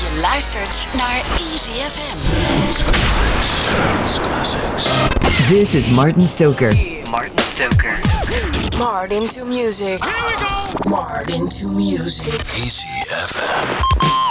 Je luistert naar Easy FM. Classics. This is Martin Stoker. Martin Stoker. Martin to music. Here we go. Martin to music. Easy FM.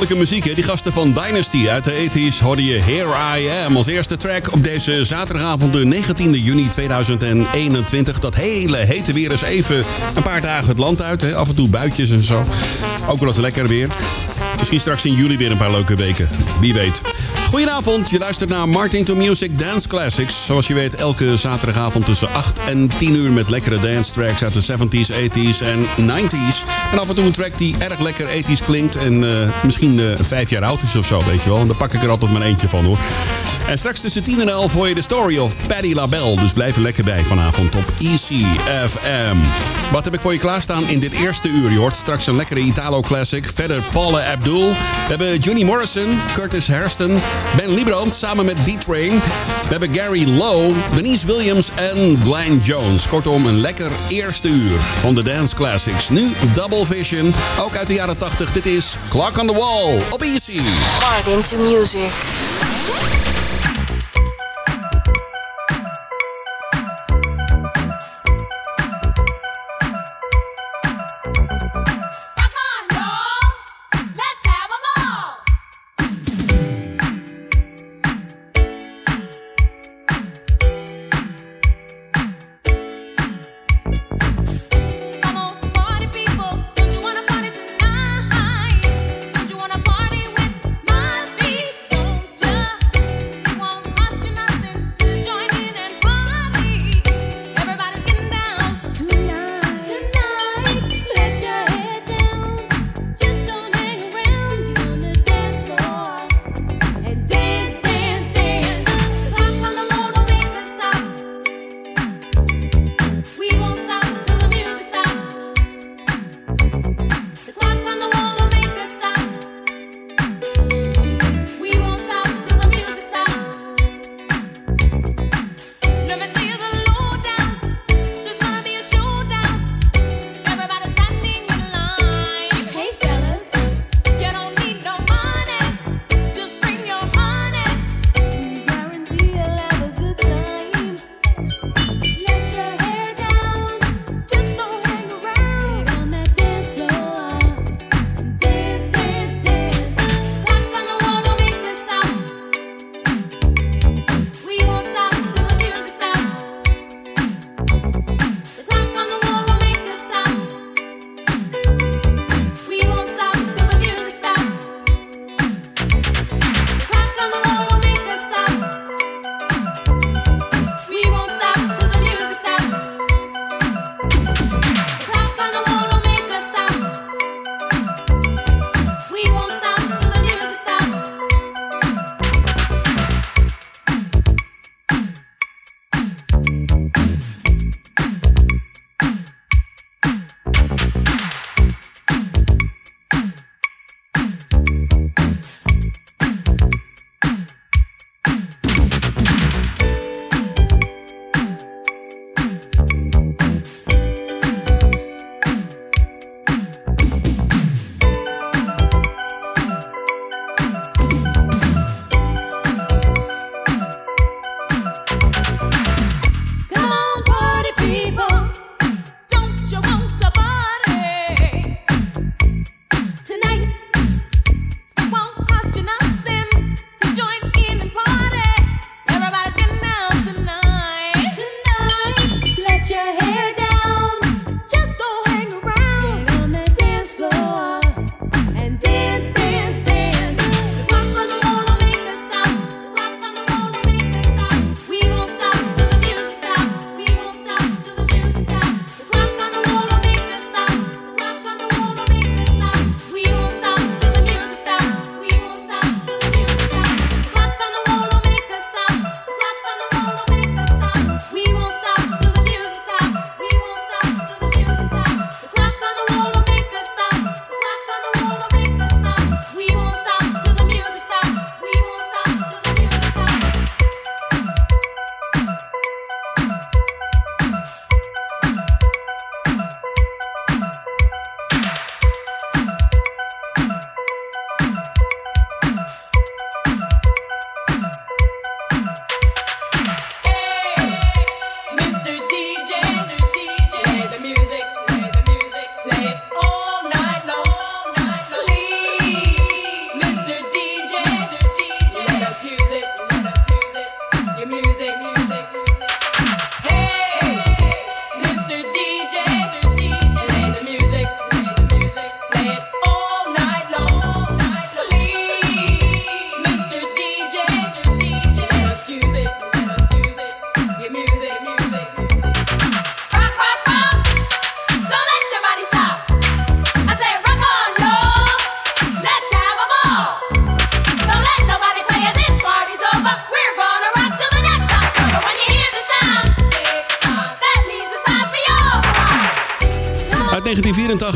Vrolijke muziek, hè? Die gasten van Dynasty uit de 80s hoorde je Here I Am als eerste track op deze zaterdagavond, de 19e juni 2021. Dat hele hete weer is even een paar dagen het land uit, hè? Af en toe buitjes en zo. Ook wel eens lekker weer. Misschien straks in juli weer een paar leuke weken. Wie weet. Goedenavond, je luistert naar Martin to Music Dance Classics. Zoals je weet, elke zaterdagavond tussen 8 en 10 uur met lekkere dance tracks uit de 70s, 80s en 90s. En af en toe een track die erg lekker 80s klinkt en eh, misschien eh, vijf jaar oud is of zo, weet je wel. En daar pak ik er altijd maar eentje van hoor. En straks tussen 10 en 11 hoor je de story of Paddy LaBelle. Dus blijf er lekker bij vanavond op ECFM. Wat heb ik voor je klaarstaan in dit eerste uur? Je hoort straks een lekkere Italo classic. Verder Paula Abdul. We hebben Johnny Morrison, Curtis Hairston, Ben Liebrand samen met D-Train. We hebben Gary Lowe, Denise Williams en Glenn Jones. Kortom, een lekker eerste uur van de Dance Classics. Nu Double Vision, ook uit de jaren 80. Dit is Clock on the Wall op Easy. Martin to music.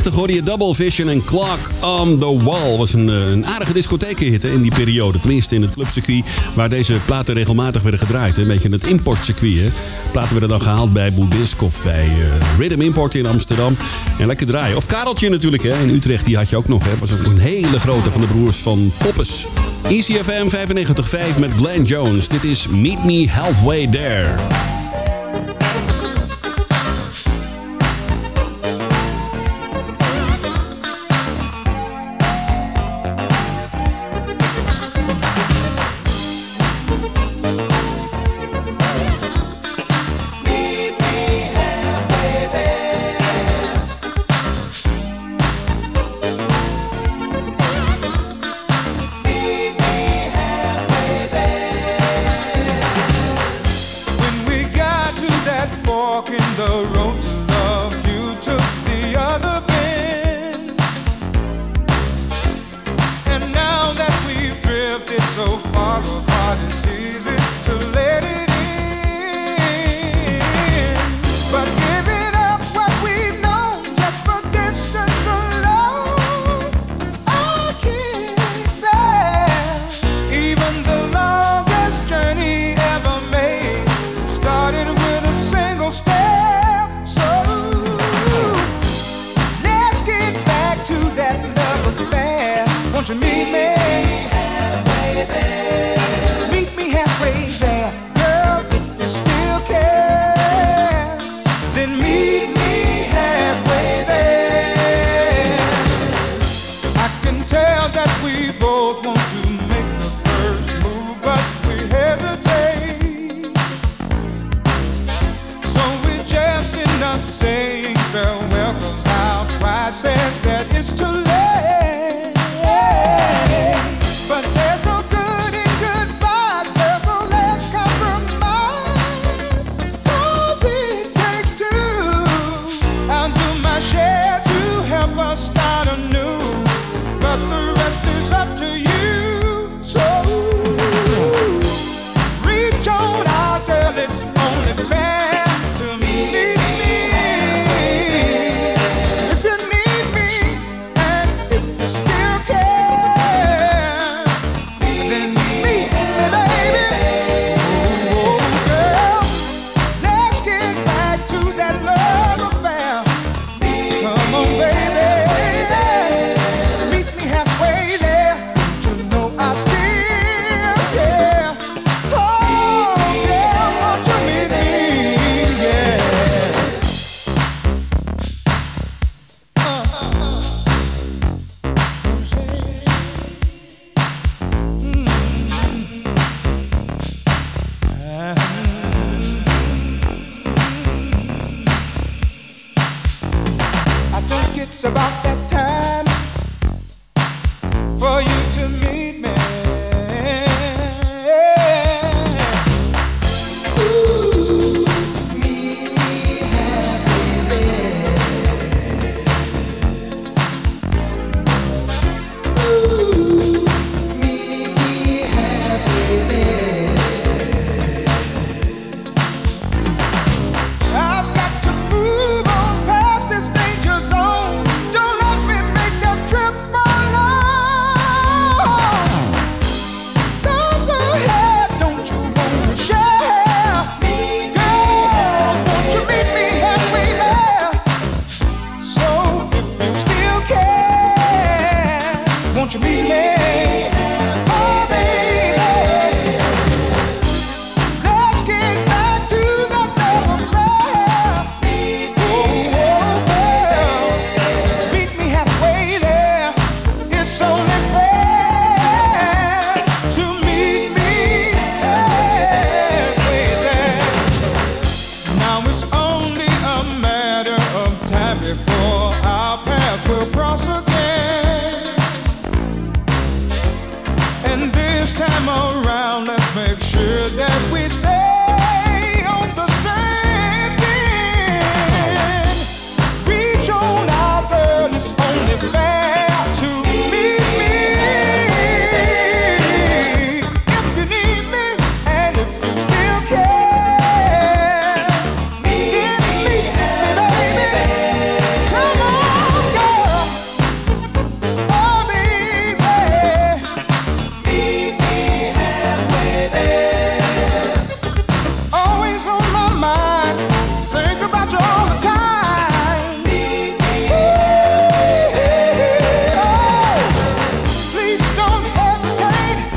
The Double Vision en Clock on the Wall. Was een, eh, een aardige discotheekhitte in die periode. Tenminste in het clubcircuit waar deze platen regelmatig werden gedraaid. Een beetje het importcircuit. Hè. Platen werden dan gehaald bij Boeddhisk of bij uh, Rhythm Import in Amsterdam. En lekker draaien. Of Kareltje natuurlijk hè, in Utrecht, die had je ook nog. Hè. Was ook een hele grote van de broers van Poppes. ECFM 95.5 met Glenn Jones. Dit is Meet Me Halfway There. don't you need me?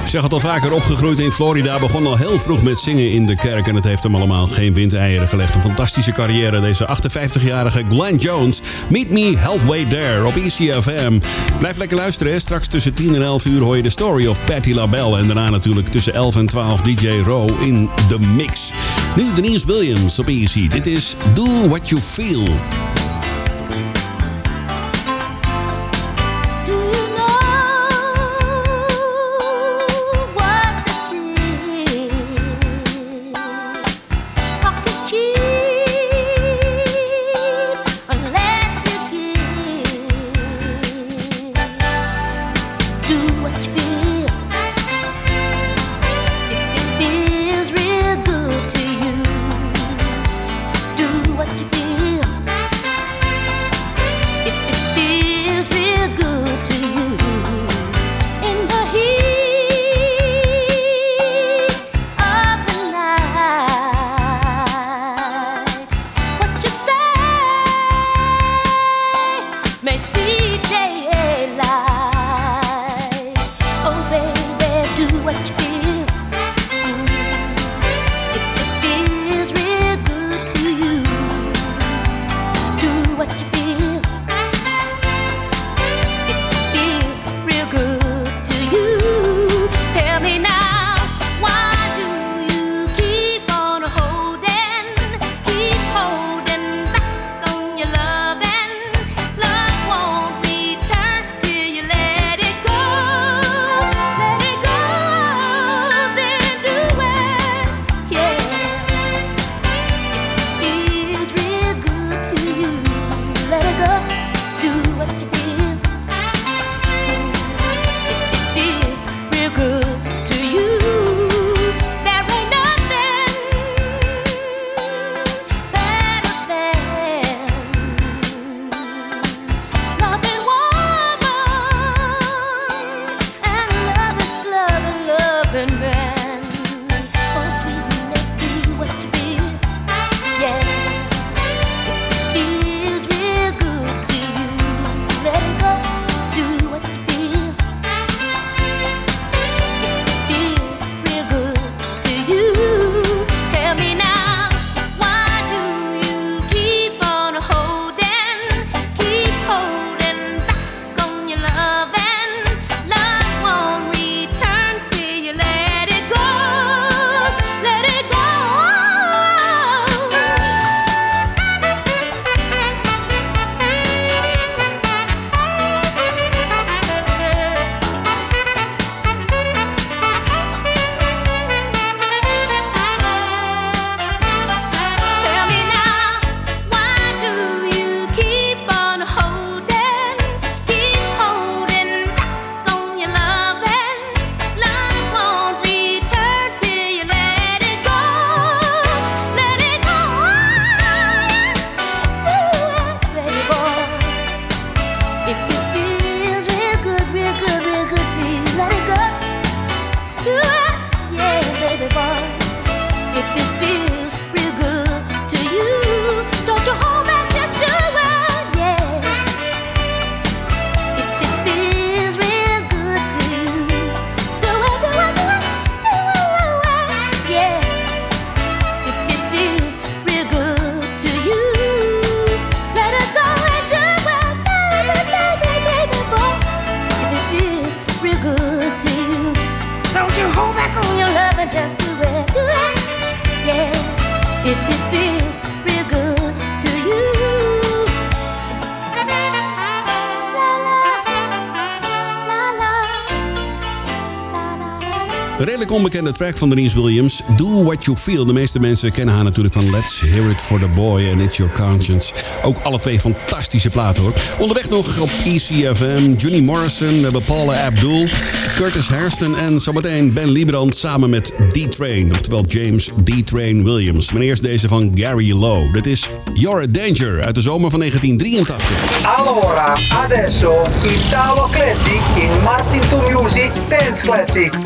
Ik zeg het al vaker, opgegroeid in Florida, begon al heel vroeg met zingen in de kerk. En het heeft hem allemaal geen windeieren gelegd. Een fantastische carrière, deze 58-jarige Glenn Jones. Meet me halfway there op ECFM. Blijf lekker luisteren, straks tussen 10 en 11 uur hoor je de story of Patty LaBelle. En daarna natuurlijk tussen 11 en 12 DJ Row in de mix. Nu Denise Williams op EC. Dit is Do What You Feel. track van Denise Williams, Do What You Feel. De meeste mensen kennen haar natuurlijk van Let's Hear It For The Boy en It's Your Conscience. Ook alle twee fantastische platen hoor. Onderweg nog op ECFM, Johnny Morrison, we hebben Paula Abdul, Curtis Hairston en zometeen Ben Liebrand samen met D-Train, oftewel James D-Train Williams. Meneer eerst deze van Gary Lowe. Dit is You're a Danger uit de zomer van 1983. Allora, adesso Italo Classic in Martin to Music Dance Classics.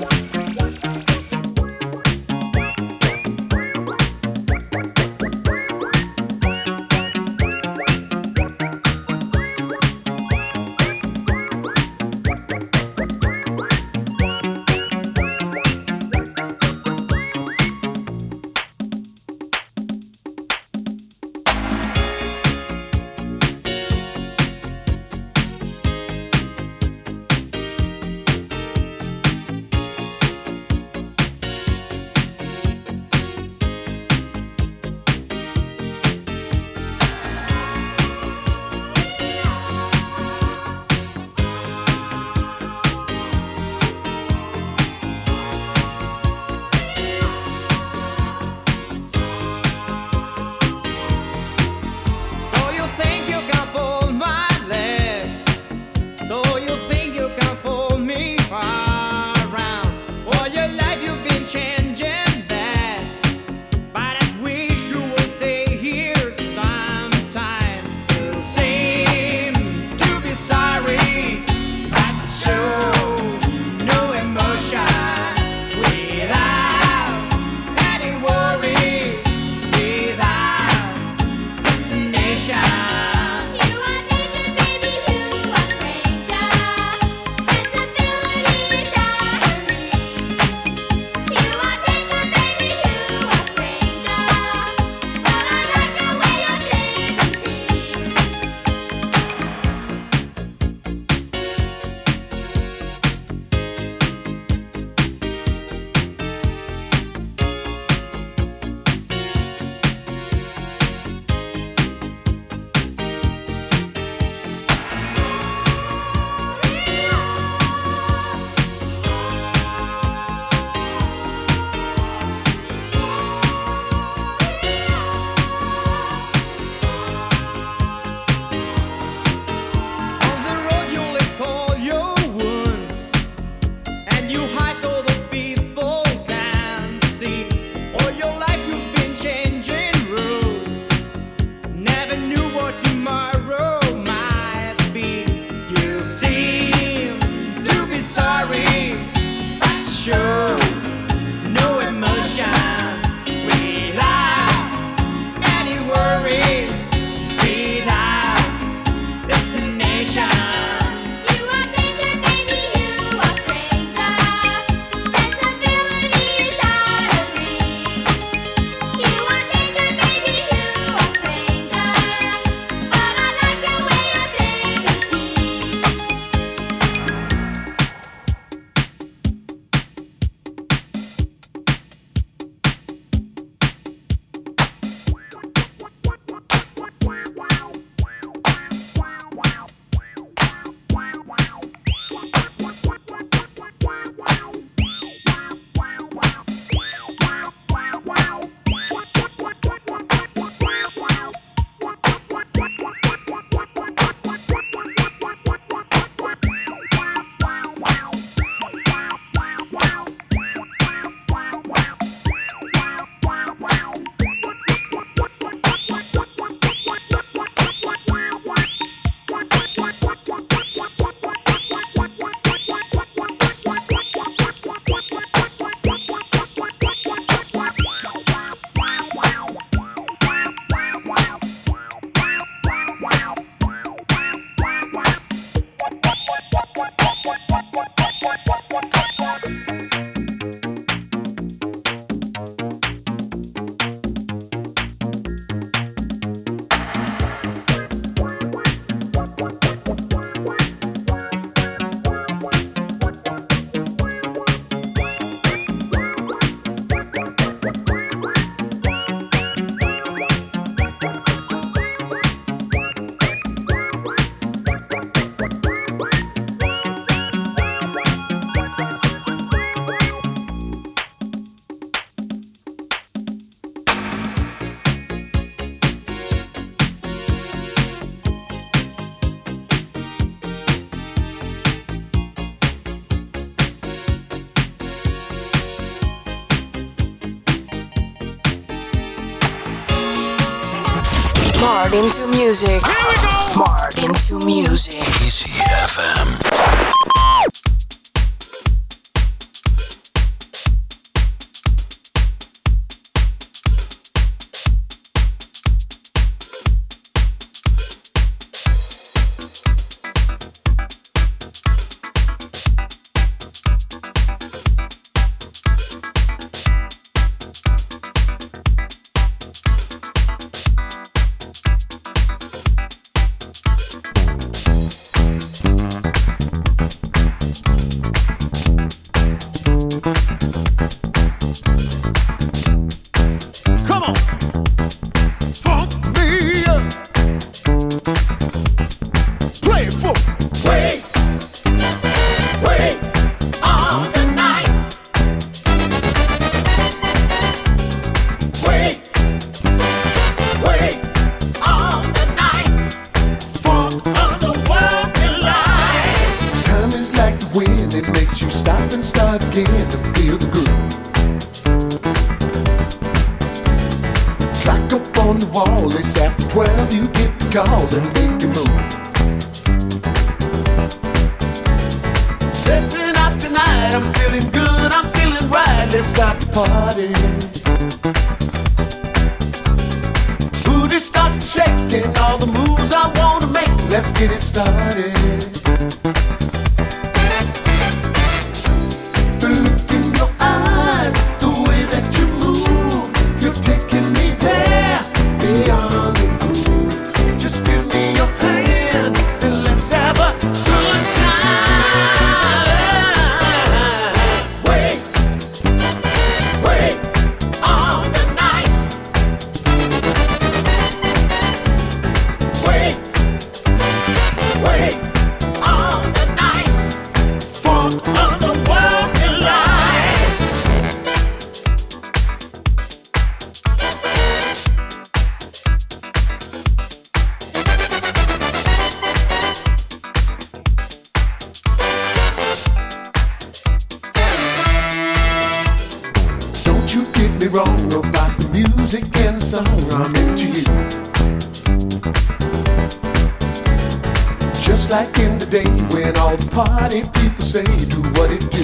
Martin to music. Here we go. Martin to music. Easy FM. wrong about the music and song I'm into you. Just like in the day when all the party people say do what it do.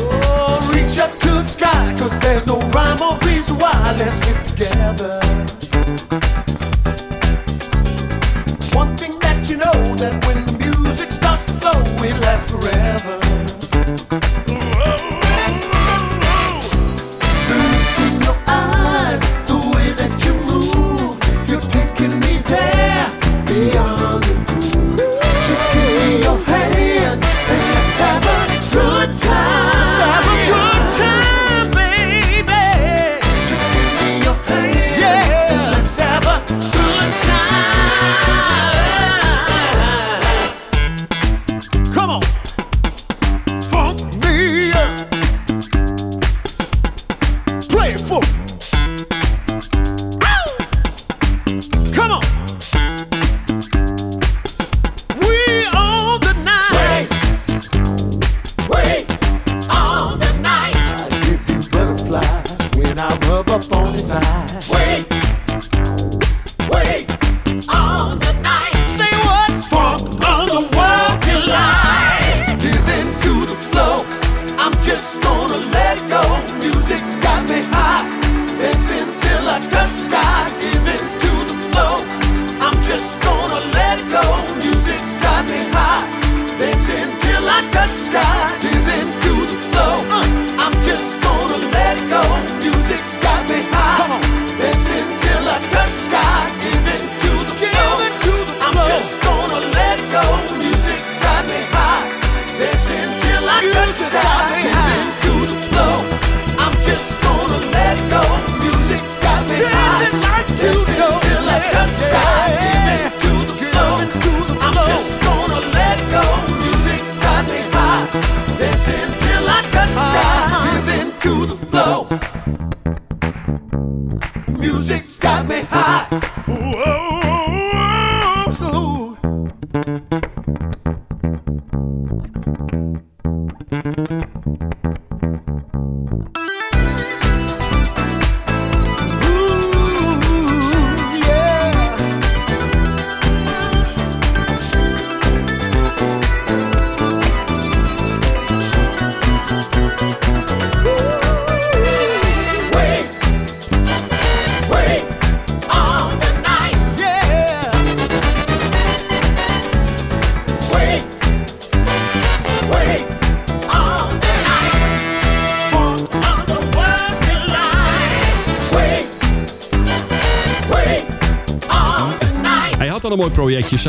Oh, reach up to the sky, cause there's no rhyme or reason why. Let's get together.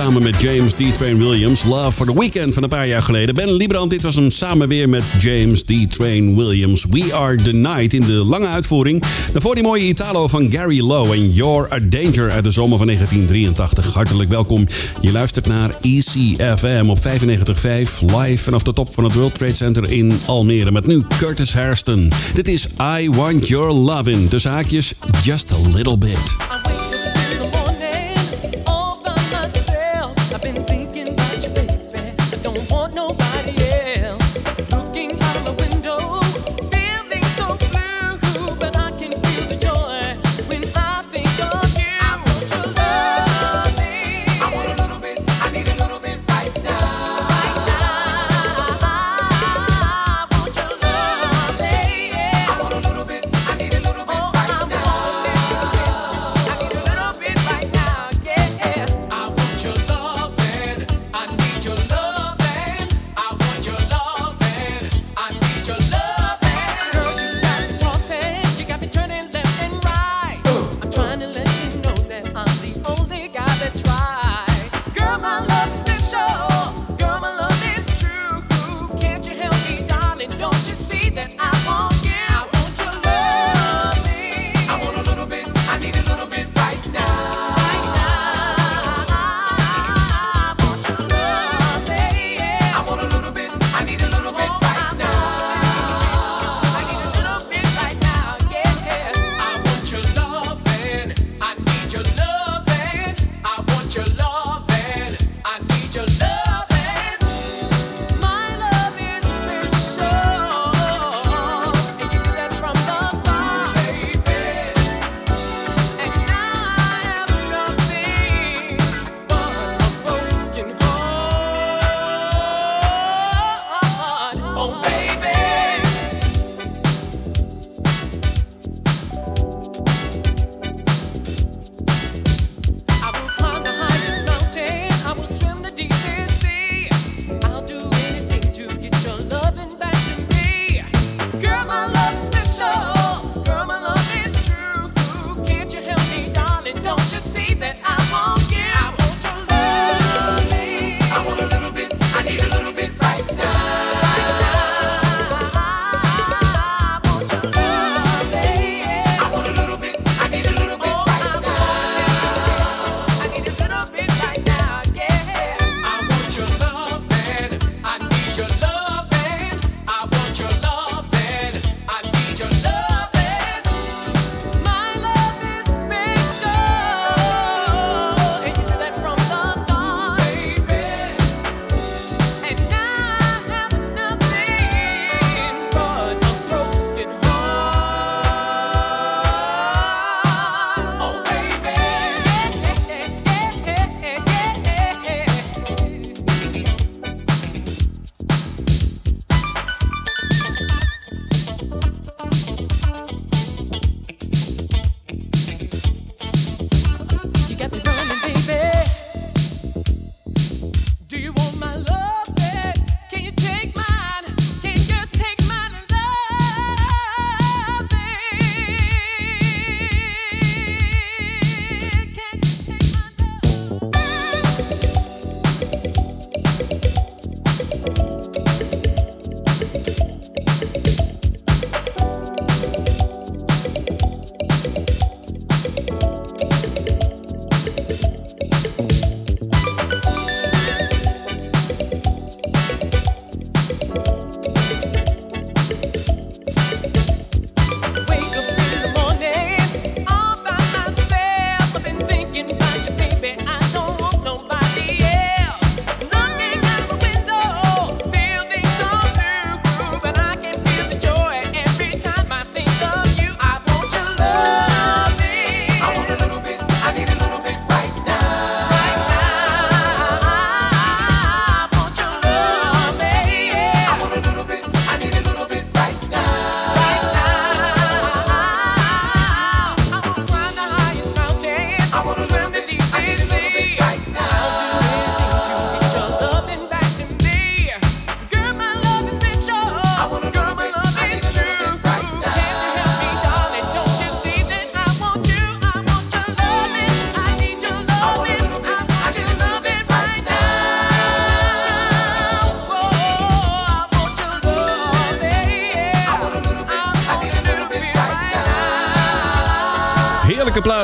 samen met James D. Train Williams. Love for the Weekend van een paar jaar geleden. Ben Librand, dit was hem samen weer met James D. Train Williams. We Are the Night in de lange uitvoering. Daarvoor die mooie Italo van Gary Lowe en You're a Danger uit de zomer van 1983. Hartelijk welkom. Je luistert naar ECFM op 95.5 live vanaf de top van het World Trade Center in Almere. Met nu Curtis Hairston. Dit is I Want Your Lovin'. de haakjes, just a little bit.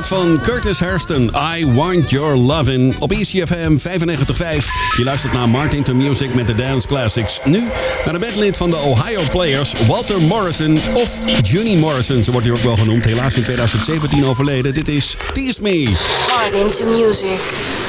Van Curtis Hairston. I Want Your Lovin' op ECFM 95.5. Je luistert naar Martin to Music met de Dance Classics. Nu naar de bandlid van de Ohio Players, Walter Morrison of Junie Morrison. Zo wordt hij ook wel genoemd. Helaas in 2017 overleden. Dit is Tease Me. Martin to Music.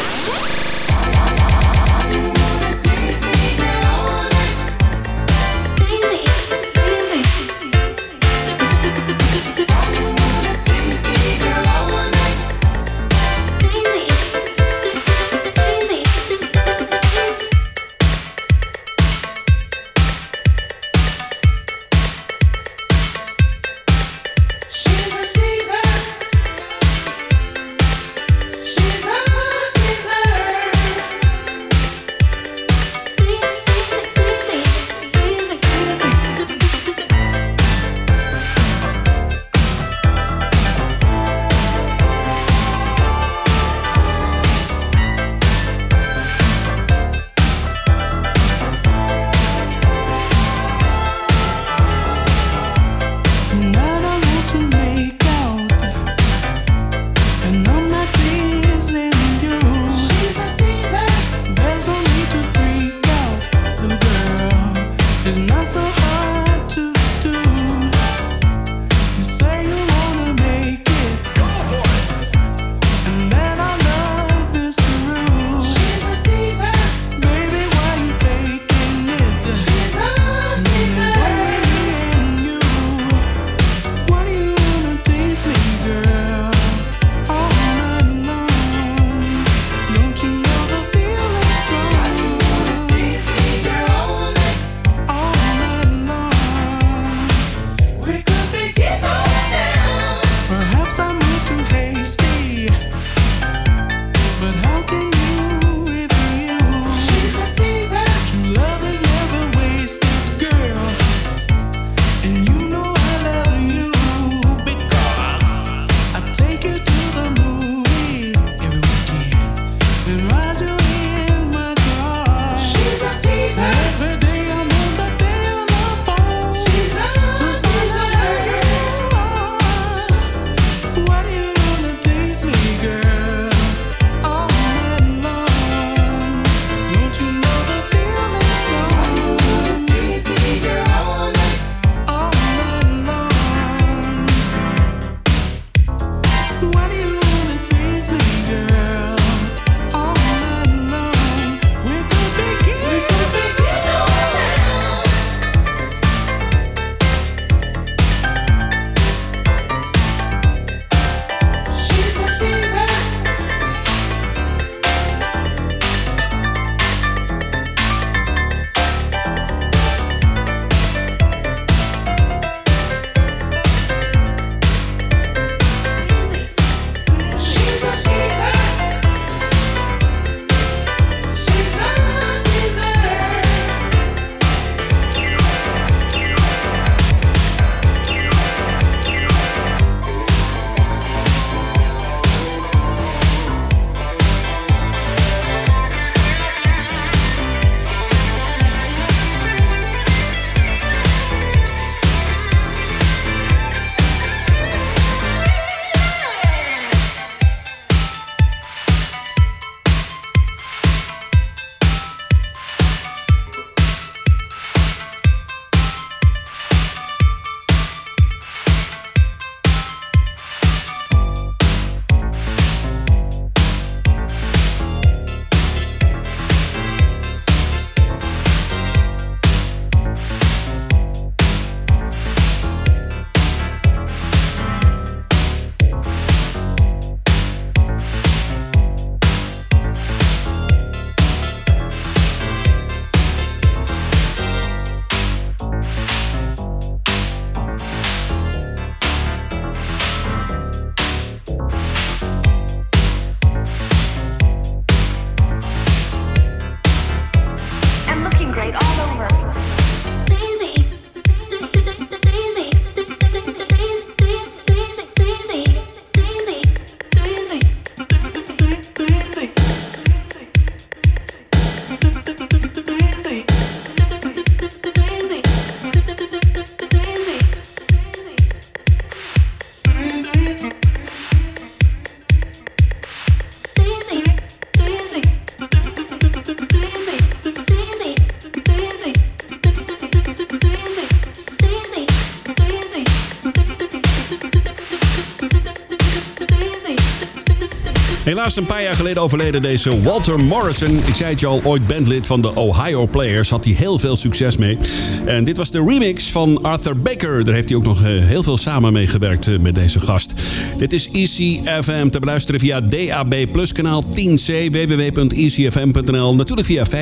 Helaas een paar jaar geleden overleden deze Walter Morrison. Ik zei het je al, ooit bandlid van de Ohio Players. Had hij heel veel succes mee. En dit was de remix van Arthur Baker. Daar heeft hij ook nog eh, heel veel samen mee gewerkt eh, met deze gast. Dit is ECFM te beluisteren via DAB Plus kanaal 10C www.ecfm.nl. Natuurlijk via 95.5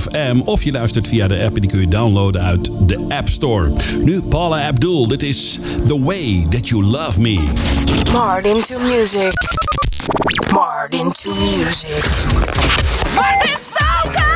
FM of je luistert via de app en die kun je downloaden uit de App Store. Nu Paula Abdul. Dit is The Way That You Love Me. Martin to music. Martin to music. Martin Stoker!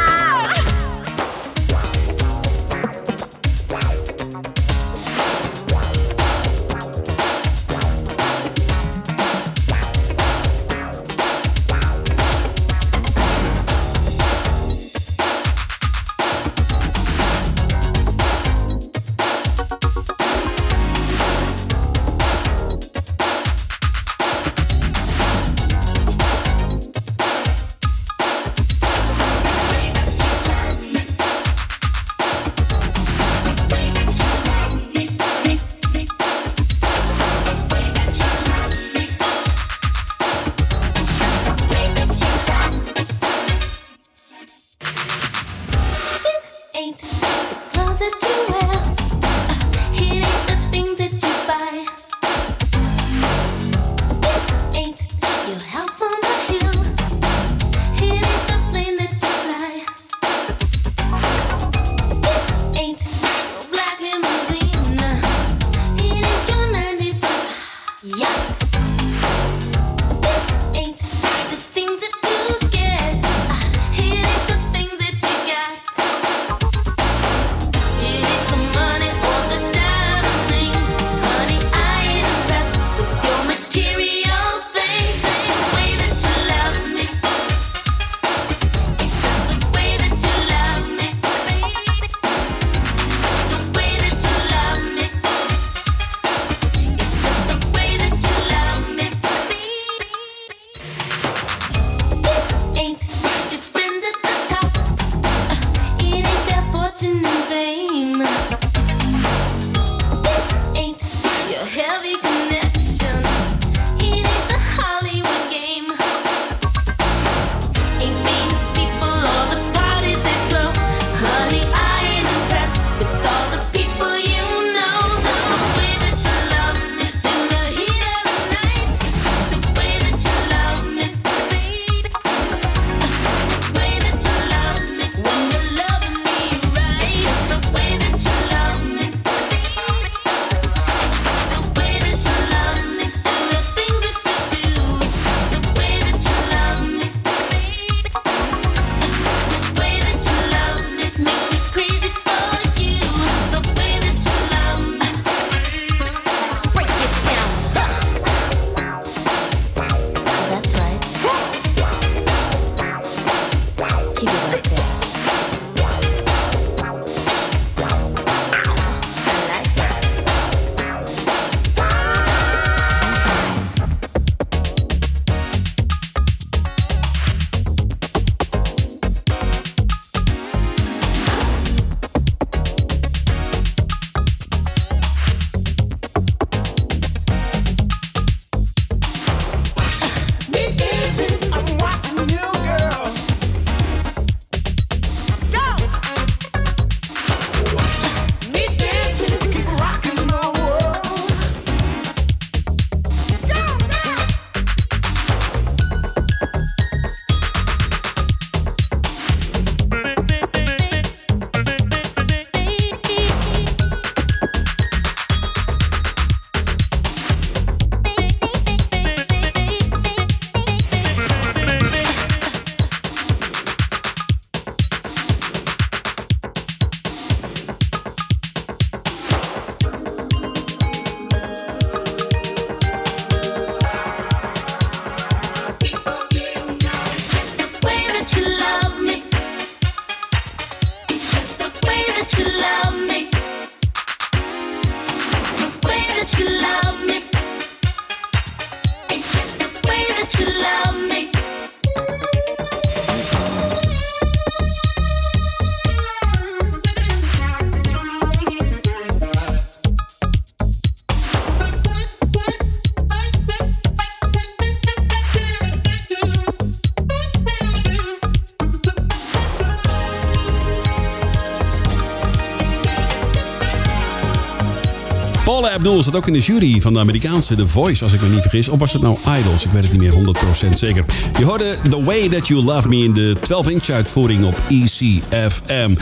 Abdul zat ook in de jury van de Amerikaanse The Voice, als ik me niet vergis. Of was het nou Idols? Ik weet het niet meer 100% zeker. Je hoorde The Way That You Love Me in de 12-inch uitvoering op ECFM.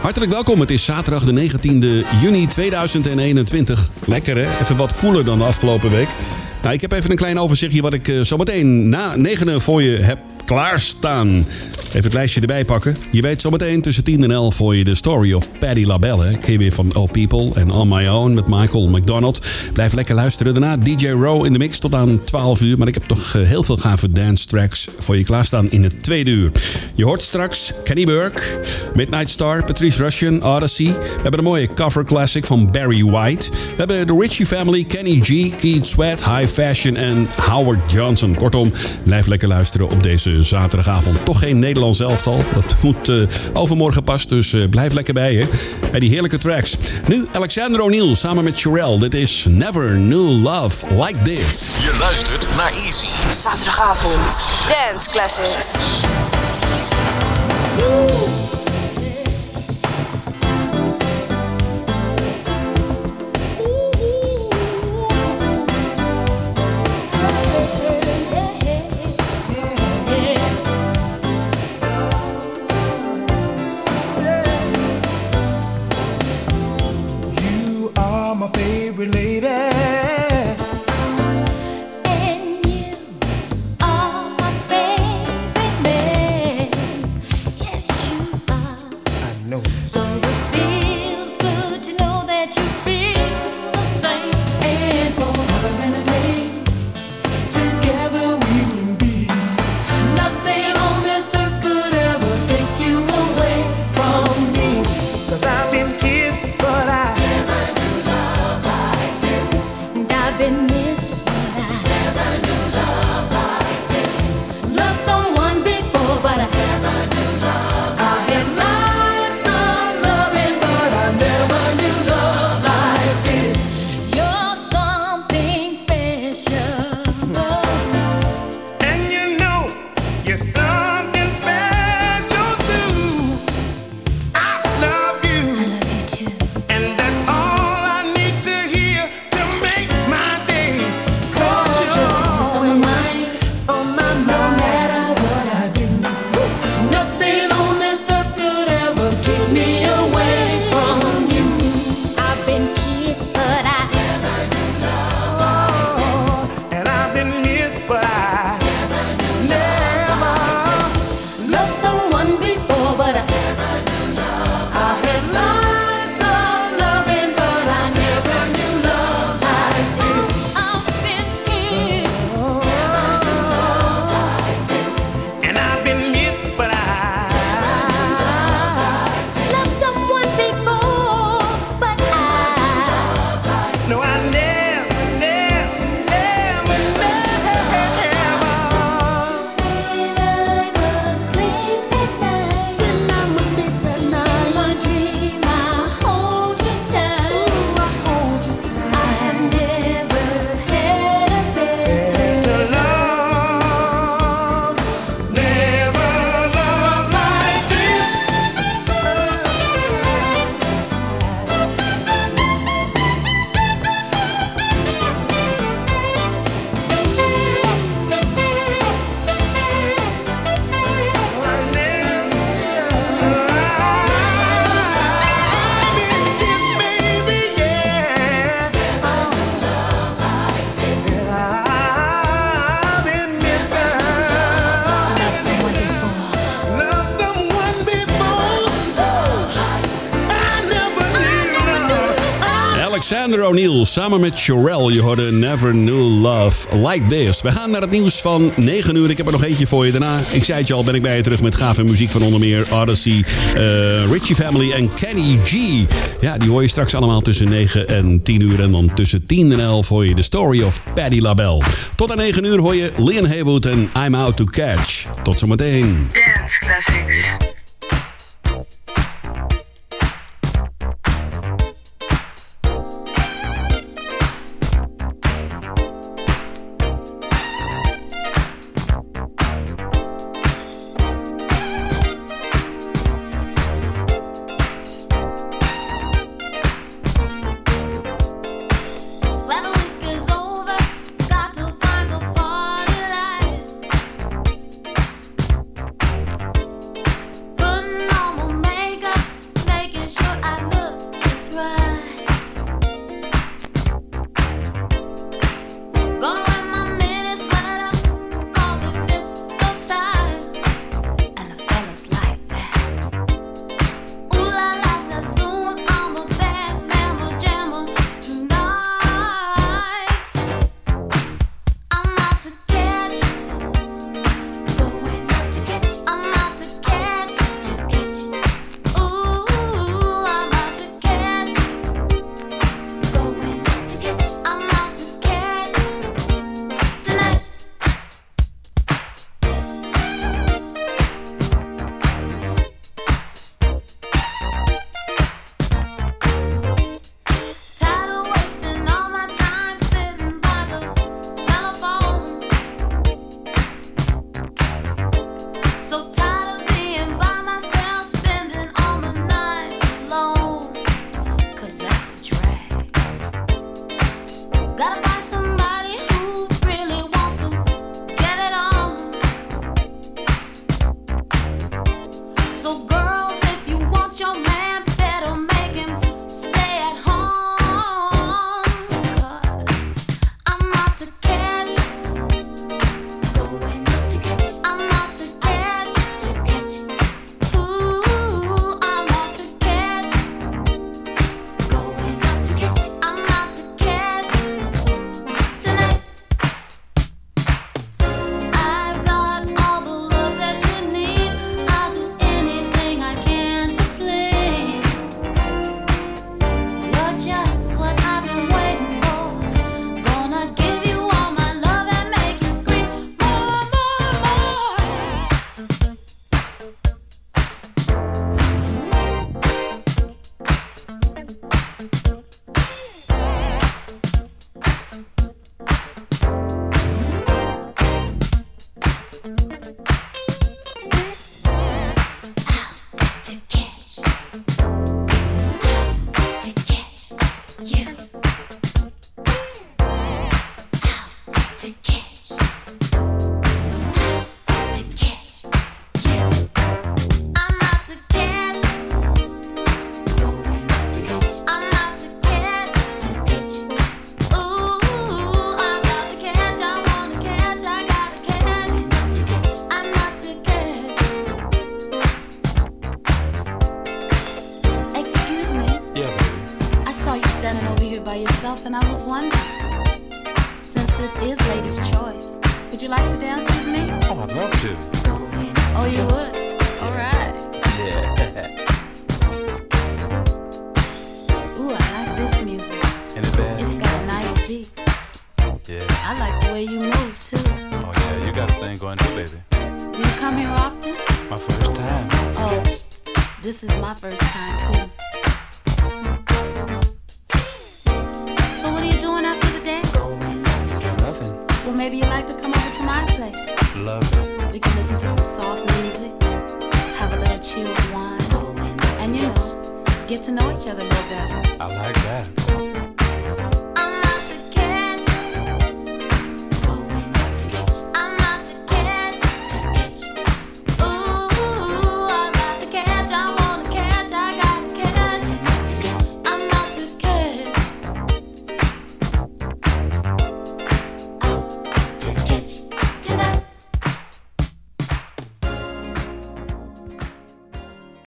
Hartelijk welkom, het is zaterdag de 19e juni 2021. Lekker hè, even wat koeler dan de afgelopen week. Nou, ik heb even een klein overzichtje wat ik eh, zometeen na negenen voor je heb klaarstaan. Even het lijstje erbij pakken. Je weet zometeen tussen 10 en 11 voor je de story of Paddy LaBelle. Ken weer van All People en On My Own met Michael McDonald. Blijf lekker luisteren. Daarna DJ Row in de mix tot aan 12 uur. Maar ik heb toch eh, heel veel gave dance tracks voor je klaarstaan in het tweede uur. Je hoort straks Kenny Burke, Midnight Star, Patrice Russian, Odyssey. We hebben een mooie cover classic van Barry White. We hebben de Ritchie Family, Kenny G, Keith Sweat, High Fashion en Howard Johnson. Kortom, blijf lekker luisteren op deze zaterdagavond. Toch geen Nederlands elftal. Dat moet eh, overmorgen pas, dus eh, blijf lekker bij je. Bij die heerlijke tracks. Nu Alexander O'Neill samen met Sherelle. Dit is Never Knew Love Like This. Je luistert naar Easy. Zaterdagavond. Dance Classics. Alexander O'Neill samen met Sherelle. Je hoorde Never Knew Love Like This. We gaan naar het nieuws van 9 uur. Ik heb er nog eentje voor je. Daarna, ik zei het je al, ben ik bij je terug met gave muziek van onder meer Odyssey, eh, Richie Family en Kenny G. Ja, die hoor je straks allemaal tussen 9 en 10 uur. En dan tussen 10 en 11 hoor je de story of Paddy LaBelle. Tot aan 9 uur hoor je Leon Haywood en I'm Out to Catch. Tot zometeen. Dance Classics.